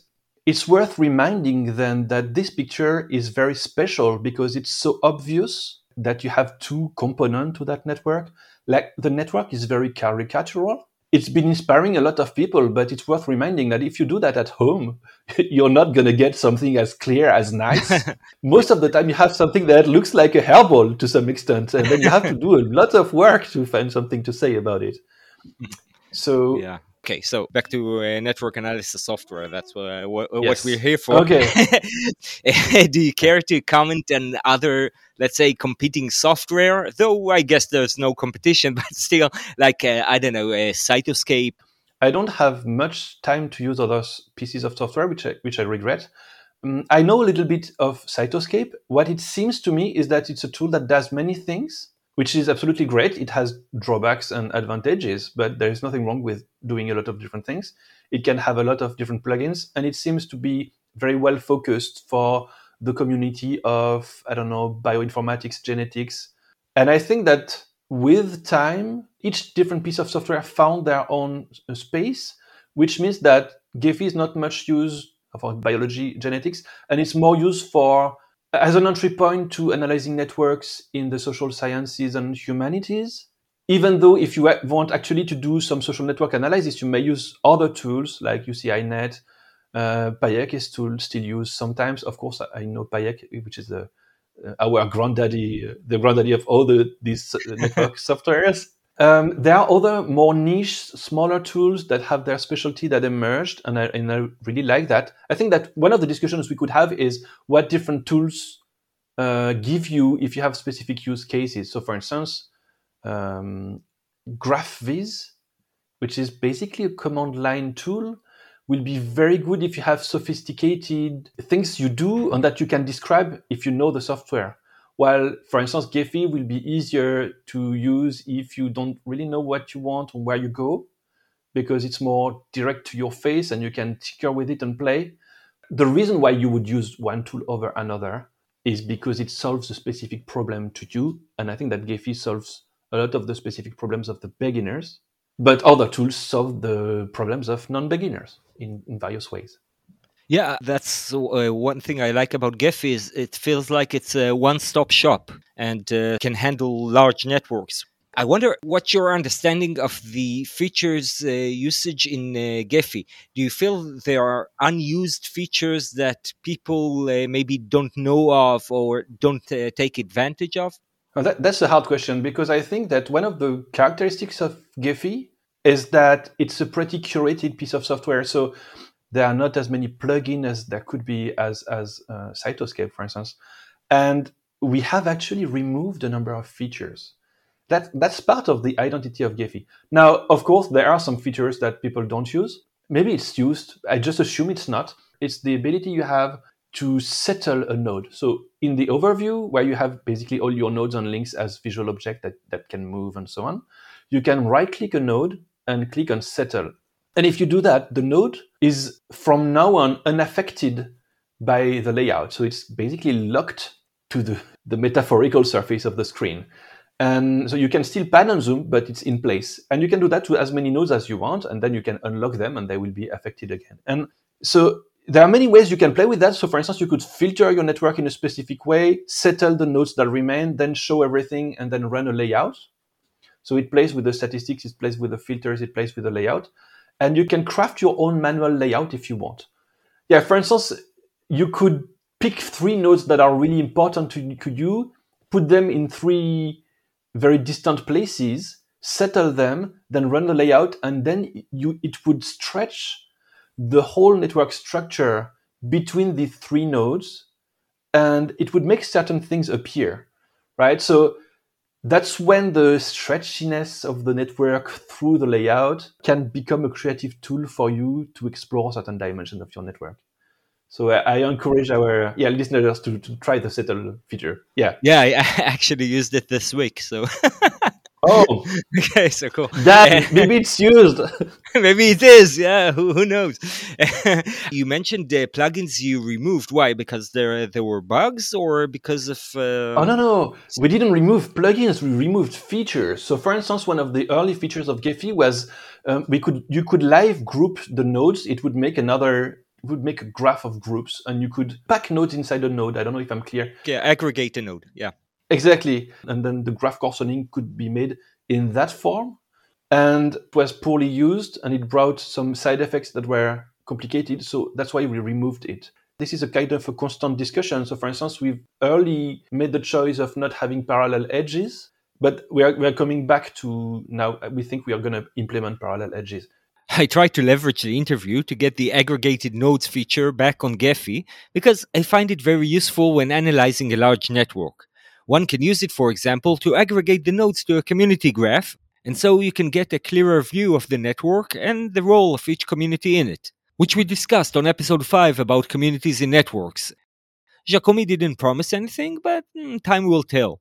it's worth reminding then that this picture is very special because it's so obvious that you have two components to that network like the network is very caricatural. It's been inspiring a lot of people, but it's worth reminding that if you do that at home, <laughs> you're not going to get something as clear as nice. <laughs> Most of the time, you have something that looks like a hairball to some extent, and then you have to do a lot of work to find something to say about it. So, yeah. Okay, so back to uh, network analysis software. That's uh, what, yes. what we're here for. Okay. <laughs> Do you care to comment on other, let's say, competing software? Though I guess there's no competition, <laughs> but still, like uh, I don't know, uh, Cytoscape. I don't have much time to use other pieces of software, which I, which I regret. Um, I know a little bit of Cytoscape. What it seems to me is that it's a tool that does many things which is absolutely great. It has drawbacks and advantages, but there is nothing wrong with doing a lot of different things. It can have a lot of different plugins, and it seems to be very well focused for the community of, I don't know, bioinformatics, genetics. And I think that with time, each different piece of software found their own space, which means that Gephi is not much used for biology, genetics, and it's more used for as an entry point to analyzing networks in the social sciences and humanities. Even though if you want actually to do some social network analysis, you may use other tools like UCINet, uh, Payek is still still used sometimes. Of course, I know Payek, which is the, uh, our granddaddy, uh, the granddaddy of all the these uh, network <laughs> softwares. Um, there are other more niche, smaller tools that have their specialty that emerged, and I, and I really like that. I think that one of the discussions we could have is what different tools uh, give you if you have specific use cases. So, for instance, um, GraphViz, which is basically a command line tool, will be very good if you have sophisticated things you do and that you can describe if you know the software. While, for instance, Gephi will be easier to use if you don't really know what you want or where you go, because it's more direct to your face and you can tinker with it and play. The reason why you would use one tool over another is because it solves a specific problem to you. And I think that Gephi solves a lot of the specific problems of the beginners, but other tools solve the problems of non beginners in, in various ways. Yeah, that's uh, one thing I like about Gephi is it feels like it's a one-stop shop and uh, can handle large networks. I wonder what your understanding of the features uh, usage in uh, Gephi. Do you feel there are unused features that people uh, maybe don't know of or don't uh, take advantage of? That, that's a hard question because I think that one of the characteristics of Gephi is that it's a pretty curated piece of software. So there are not as many plugins as there could be as as uh, Cytoscape, for instance, and we have actually removed a number of features. That that's part of the identity of Gephi. Now, of course, there are some features that people don't use. Maybe it's used. I just assume it's not. It's the ability you have to settle a node. So in the overview, where you have basically all your nodes and links as visual object that, that can move and so on, you can right click a node and click on settle. And if you do that, the node is from now on unaffected by the layout. So it's basically locked to the, the metaphorical surface of the screen. And so you can still pan and zoom, but it's in place. And you can do that to as many nodes as you want, and then you can unlock them and they will be affected again. And so there are many ways you can play with that. So for instance, you could filter your network in a specific way, settle the nodes that remain, then show everything and then run a layout. So it plays with the statistics, it plays with the filters, it plays with the layout and you can craft your own manual layout if you want. Yeah, for instance, you could pick three nodes that are really important to, you, put them in three very distant places, settle them, then run the layout, and then you it would stretch the whole network structure between the three nodes, and it would make certain things appear, right? So that's when the stretchiness of the network through the layout can become a creative tool for you to explore certain dimensions of your network. So uh, I, encourage our yeah listeners to, to try the settle feature. Yeah, yeah, I <laughs> actually used it this week. So <laughs> Oh, <laughs> okay, so cool. that <laughs> maybe it's used. <laughs> Maybe it is. Yeah, who, who knows? you mentioned the plugins you removed. Why? Because there there were bugs, or because of? Uh... Oh no no, we didn't remove plugins. We removed features. So, for instance, one of the early features of Gephi was um, we could you could live group the nodes. It would make another would make a graph of groups, and you could pack nodes inside a node. I don't know if I'm clear. Yeah, aggregate a node. Yeah. Exactly. And then the graph coarsening could be made in that form. And it was poorly used and it brought some side effects that were complicated. So that's why we removed it. This is a kind of a constant discussion. So, for instance, we've early made the choice of not having parallel edges, but we are, we are coming back to now, we think we are going to implement parallel edges. I tried to leverage the interview to get the aggregated nodes feature back on Gephi because I find it very useful when analyzing a large network. One can use it, for example, to aggregate the nodes to a community graph, and so you can get a clearer view of the network and the role of each community in it, which we discussed on episode 5 about communities in networks. Jacomi didn't promise anything, but mm, time will tell.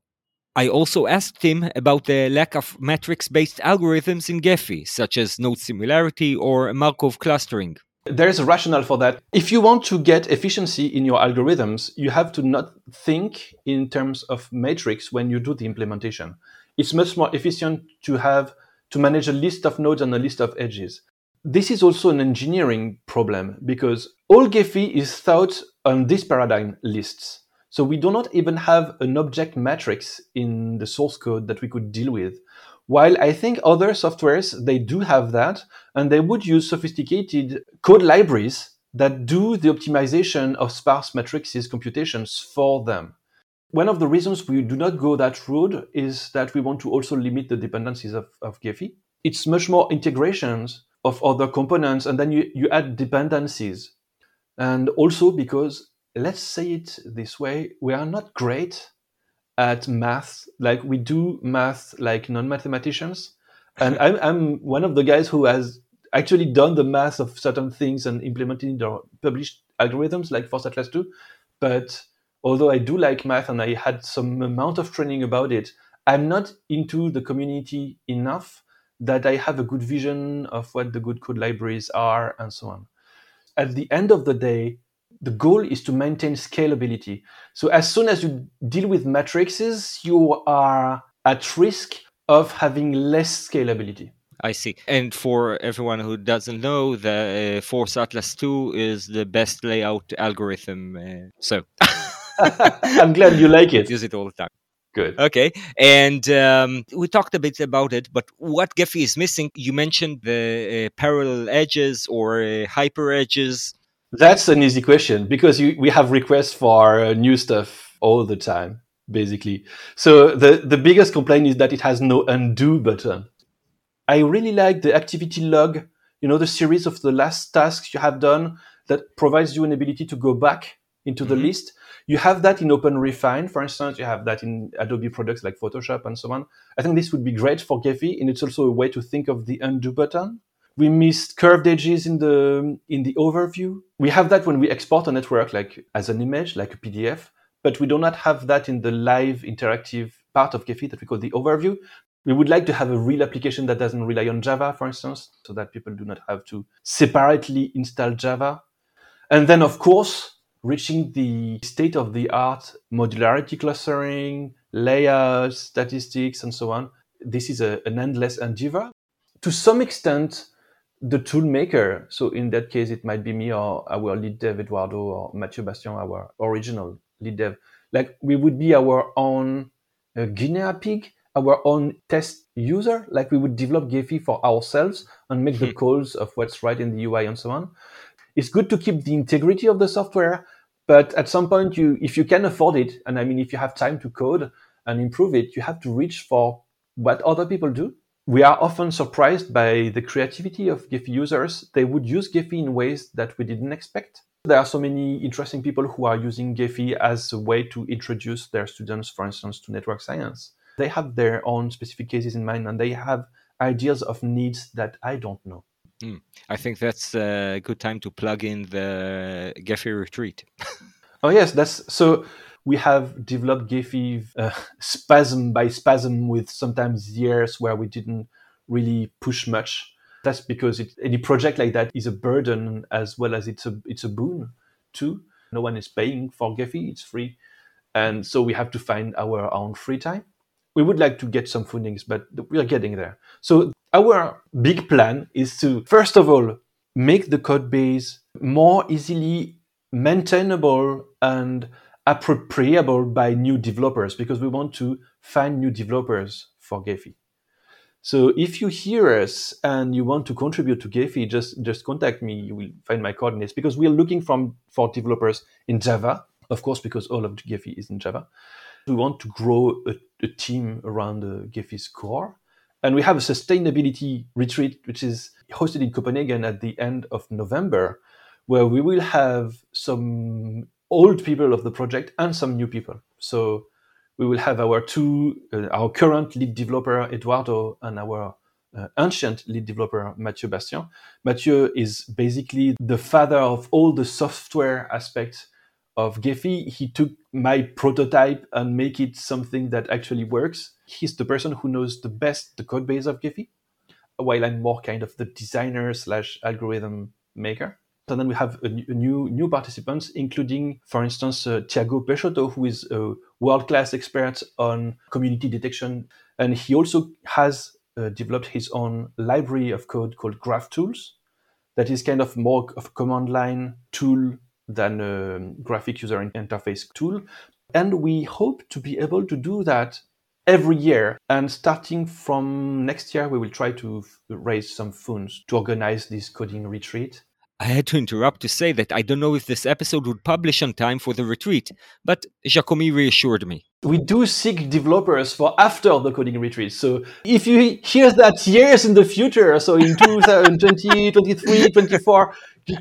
I also asked him about the lack of matrix based algorithms in Gephi, such as node similarity or Markov clustering. There is a rationale for that. If you want to get efficiency in your algorithms, you have to not think in terms of matrix when you do the implementation. It's much more efficient to have to manage a list of nodes and a list of edges. This is also an engineering problem because all Gephi is thought on this paradigm lists. So we do not even have an object matrix in the source code that we could deal with. While I think other softwares, they do have that, and they would use sophisticated code libraries that do the optimization of sparse matrices computations for them. One of the reasons we do not go that route is that we want to also limit the dependencies of, of Gephi. It's much more integrations of other components, and then you, you add dependencies. And also because, let's say it this way, we are not great at math. Like we do math like non-mathematicians, and <laughs> I'm I'm one of the guys who has actually done the math of certain things and implemented or published algorithms like Force Atlas 2. But although I do like math and I had some amount of training about it, I'm not into the community enough that I have a good vision of what the good code libraries are and so on. At the end of the day, the goal is to maintain scalability. So as soon as you deal with matrices, you are at risk of having less scalability. I see. And for everyone who doesn't know, the uh, Force Atlas 2 is the best layout algorithm. Uh, so <laughs> I'm glad you like it. <laughs> Use it all the time. Good. Okay. And um, we talked a bit about it, but what Gephi is missing, you mentioned the uh, parallel edges or uh, hyper edges. That's an easy question because you, we have requests for uh, new stuff all the time, basically. So the, the biggest complaint is that it has no undo button. I really like the activity log, you know, the series of the last tasks you have done that provides you an ability to go back into the mm-hmm. list. You have that in OpenRefine, for instance. You have that in Adobe products like Photoshop and so on. I think this would be great for Gephi, and it's also a way to think of the undo button. We missed curved edges in the in the overview. We have that when we export a network, like as an image, like a PDF, but we do not have that in the live interactive part of Gephi that we call the overview. We would like to have a real application that doesn't rely on Java, for instance, so that people do not have to separately install Java. And then, of course, reaching the state of the art modularity clustering, layouts, statistics, and so on. This is a, an endless endeavor. To some extent, the tool maker, so in that case, it might be me or our lead dev, Eduardo, or Mathieu Bastien, our original lead dev. Like we would be our own uh, guinea pig our own test user, like we would develop Gephi for ourselves and make the hmm. calls of what's right in the UI and so on. It's good to keep the integrity of the software, but at some point, you if you can afford it, and I mean if you have time to code and improve it, you have to reach for what other people do. We are often surprised by the creativity of Gephi users. They would use Gephi in ways that we didn't expect. There are so many interesting people who are using Gephi as a way to introduce their students, for instance, to network science they have their own specific cases in mind and they have ideas of needs that I don't know. Mm. I think that's a good time to plug in the Gephi retreat. <laughs> oh yes, that's so. We have developed Gephi uh, spasm by spasm with sometimes years where we didn't really push much. That's because it, any project like that is a burden as well as it's a it's a boon too. No one is paying for Gephi; it's free, and so we have to find our own free time. We would like to get some fundings, but we are getting there. So our big plan is to first of all make the code base more easily maintainable and appropriable by new developers because we want to find new developers for Gephi. So if you hear us and you want to contribute to Gephi, just just contact me. You will find my coordinates because we are looking from for developers in Java, of course, because all of Gephi is in Java. We want to grow a, a team around the Gephi's core, and we have a sustainability retreat which is hosted in Copenhagen at the end of November, where we will have some old people of the project and some new people. So we will have our two, uh, our current lead developer Eduardo and our uh, ancient lead developer Mathieu Bastien. Mathieu is basically the father of all the software aspects of Gephi. He took my prototype and make it something that actually works. He's the person who knows the best the code base of Gephi, while I'm more kind of the designer slash algorithm maker. And then we have a, new new participants, including, for instance, uh, Tiago Peixoto, who is a world class expert on community detection, and he also has uh, developed his own library of code called Graph Tools, that is kind of more of a command line tool than a graphic user interface tool. And we hope to be able to do that every year. And starting from next year, we will try to raise some funds to organize this coding retreat. I had to interrupt to say that I don't know if this episode would publish on time for the retreat, but Jacomi reassured me. We do seek developers for after the coding retreat. So if you hear that years in the future, so in 2020, 23, 24,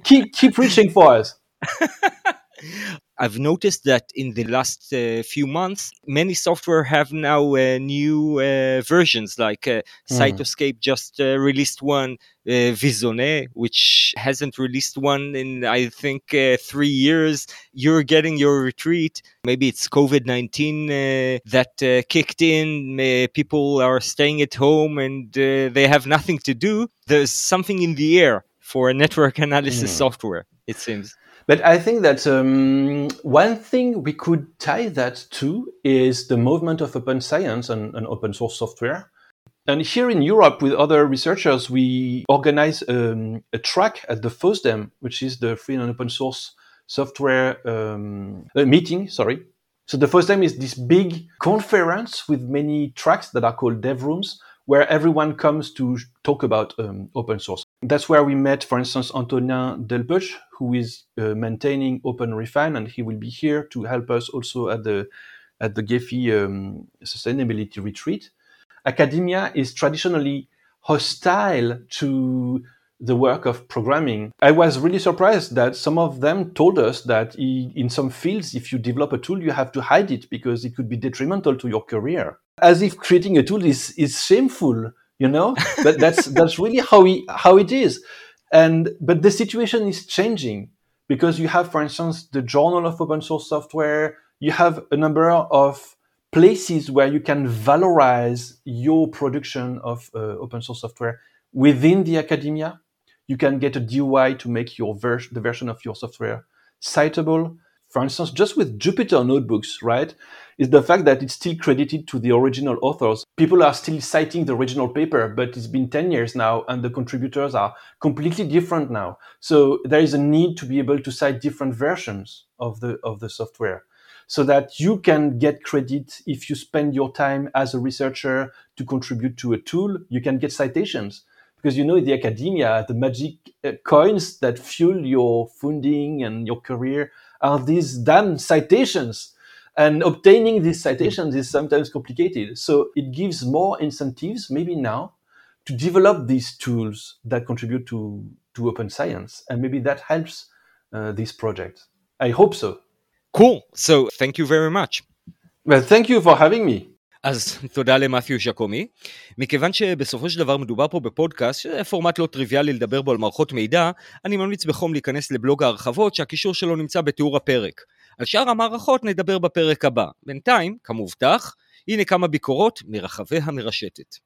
keep, keep reaching for us. <laughs> I've noticed that in the last uh, few months, many software have now uh, new uh, versions. Like uh, mm. Cytoscape just uh, released one, uh, Visone, which hasn't released one in I think uh, three years. You're getting your retreat. Maybe it's COVID nineteen that kicked in. people are staying at home and they have nothing to do. There's something in the air for a network analysis mm. software. It seems. But I think that um, one thing we could tie that to is the movement of open science and, and open source software. And here in Europe, with other researchers, we organize um, a track at the FOSDEM, which is the free and open source software um, meeting. Sorry. So the FOSDEM is this big conference with many tracks that are called dev rooms, where everyone comes to talk about um, open source. That's where we met, for instance, Antonin Delpech, who is uh, maintaining OpenRefine, and he will be here to help us also at the at the Gephi um, sustainability retreat. Academia is traditionally hostile to the work of programming. I was really surprised that some of them told us that in some fields, if you develop a tool, you have to hide it because it could be detrimental to your career as if creating a tool is is shameful you know? But that's <laughs> that's really how we how it is. And but the situation is changing because you have for instance the journal of open source software. You have a number of places where you can valorize your production of uh, open source software within the academia. You can get a DOI to make your version the version of your software citable. For instance, just with Jupyter notebooks, right, is the fact that it's still credited to the original authors. People are still citing the original paper, but it's been 10 years now and the contributors are completely different now. So there is a need to be able to cite different versions of the, of the software so that you can get credit if you spend your time as a researcher to contribute to a tool, you can get citations because you know in the academia the magic uh, coins that fuel your funding and your career are these damn citations. And obtaining these citations is sometimes complicated. So it gives more incentives, maybe now, to develop these tools that contribute to, to open science. And maybe that helps uh, this project. I hope so. Cool. So thank you very much. Well, thank you for having me. אז תודה למתיו ז'קומי. מכיוון שבסופו של דבר מדובר פה בפודקאסט, שזה פורמט לא טריוויאלי לדבר בו על מערכות מידע, אני ממליץ בחום להיכנס לבלוג ההרחבות שהקישור שלו נמצא בתיאור הפרק. על שאר המערכות נדבר בפרק הבא. בינתיים, כמובטח, הנה כמה ביקורות מרחבי המרשתת.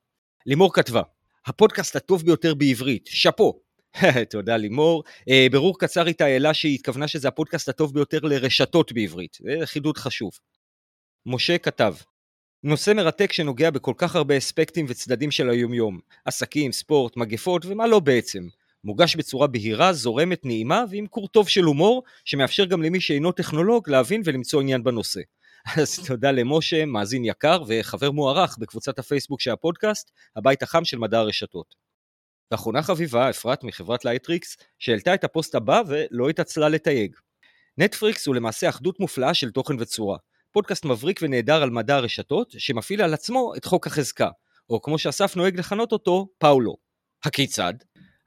לימור כתבה, הפודקאסט הטוב ביותר בעברית, שאפו. <laughs> תודה לימור. Uh, ברור קצר איתה העלה שהיא התכוונה שזה הפודקאסט הטוב ביותר לרשתות בעברית. זה חידוד חשוב. משה כתב, נושא מרתק שנוגע בכל כך הרבה אספקטים וצדדים של היומיום. עסקים, ספורט, מגפות ומה לא בעצם. מוגש בצורה בהירה, זורמת, נעימה ועם קורטוב של הומור, שמאפשר גם למי שאינו טכנולוג להבין ולמצוא עניין בנושא. <laughs> אז תודה למשה, מאזין יקר וחבר מוערך בקבוצת הפייסבוק של הפודקאסט, הבית החם של מדע הרשתות. ואחרונה חביבה, אפרת מחברת לייטריקס, שהעלתה את הפוסט הבא ולא התעצלה לתייג. נטפריקס הוא למעשה אחדות מופלאה של תוכן וצורה. פודקאסט מבריק ונהדר על מדע הרשתות, שמפעיל על עצמו את חוק החזקה, או כמו שאסף נוהג לכנות אותו, פאולו. הכיצד?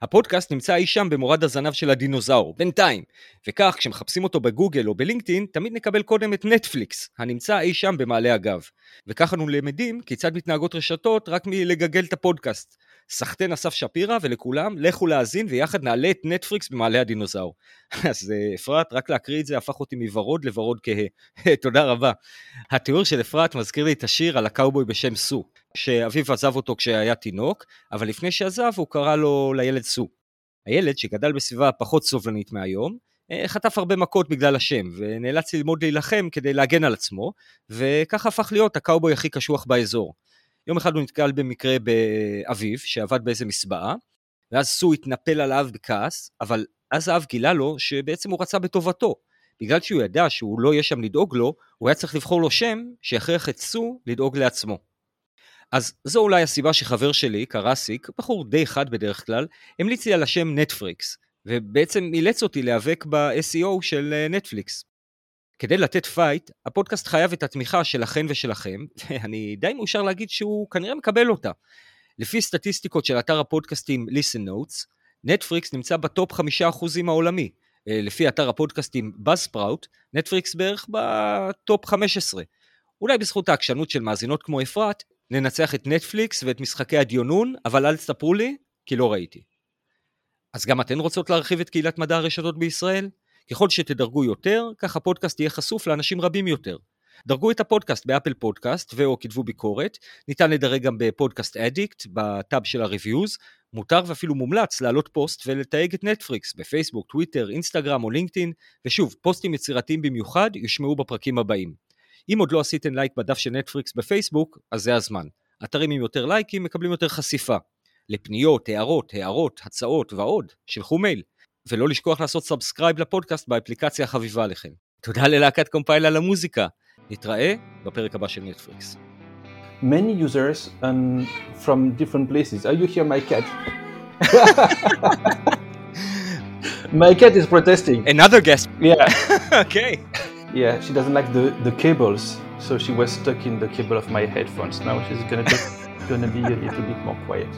הפודקאסט נמצא אי שם במורד הזנב של הדינוזאור, בינתיים, וכך כשמחפשים אותו בגוגל או בלינקדאין, תמיד נקבל קודם את נטפליקס, הנמצא אי שם במעלה הגב. וכך אנו למדים כיצד מתנהגות רשתות רק מלגגל את הפודקאסט. סחטיין אסף שפירא ולכולם, לכו להאזין ויחד נעלה את נטפליקס במעלה הדינוזאור. <laughs> אז אה, אפרת, רק להקריא את זה הפך אותי מוורוד לוורוד כהה. <laughs> תודה רבה. התיאור של אפרת מזכיר לי את השיר על הקאובוי בשם סו. שאביו עזב אותו כשהיה תינוק, אבל לפני שעזב הוא קרא לו לילד סו. הילד, שגדל בסביבה פחות סובלנית מהיום, אה, חטף הרבה מכות בגלל השם, ונאלץ ללמוד להילחם כדי להגן על עצמו, וככה הפך להיות הקאובוי הכי קשוח באזור. יום אחד הוא נתקל במקרה באביו, שעבד באיזה מסבעה, ואז סו התנפל עליו בכעס, אבל אז האב גילה לו שבעצם הוא רצה בטובתו. בגלל שהוא ידע שהוא לא יהיה שם לדאוג לו, הוא היה צריך לבחור לו שם שיכריח את סו לדאוג לעצמו. אז זו אולי הסיבה שחבר שלי, קרסיק, בחור די חד בדרך כלל, המליץ לי על השם נטפריקס, ובעצם אילץ אותי להיאבק ב-SEO של נטפליקס. כדי לתת fight, הפודקאסט חייב את התמיכה שלכן ושלכם, <laughs> ואני די מאושר להגיד שהוא כנראה מקבל אותה. לפי סטטיסטיקות של אתר הפודקאסטים listen notes, נטפריקס נמצא בטופ 5% העולמי. אה, לפי אתר הפודקאסטים Buzzsprout, נטפריקס בערך בטופ 15. אולי בזכות העקשנות של מאזינות כמו אפרת, ננצח את נטפליקס ואת משחקי הדיונון, אבל אל תספרו לי, כי לא ראיתי. אז גם אתן רוצות להרחיב את קהילת מדע הרשתות בישראל? ככל שתדרגו יותר, כך הפודקאסט יהיה חשוף לאנשים רבים יותר. דרגו את הפודקאסט באפל פודקאסט ו/או כתבו ביקורת, ניתן לדרג גם ב Podcast Addict, ב tab של ה reviews, מותר ואפילו מומלץ להעלות פוסט ולתייג את נטפריקס בפייסבוק, טוויטר, אינסטגרם או לינקדאין, ושוב, פוסטים יצירתיים במיוחד יושמעו בפרקים הבאים. אם עוד לא עשיתם לייק בדף של נטפריקס בפייסבוק, אז זה הזמן. אתרים עם יותר לייקים מקבלים יותר חשיפה. לפניות, הערות, הערות, הצעות ועוד, שלחו מייל. ולא לשכוח לעשות subscribe לפודקאסט באפליקציה החביבה עליכם. תודה ללהקת קומפייל על המוזיקה. נתראה בפרק הבא של נטפליקס. Many users um, from different places. Are you hear my cat? <laughs> my cat is protesting. Another guest. Yeah. <laughs> okay. Yeah, she doesn't like the, the cables, so she was stuck in the cable of my headphones. Now she's gonna just <laughs> gonna be a little bit more quiet.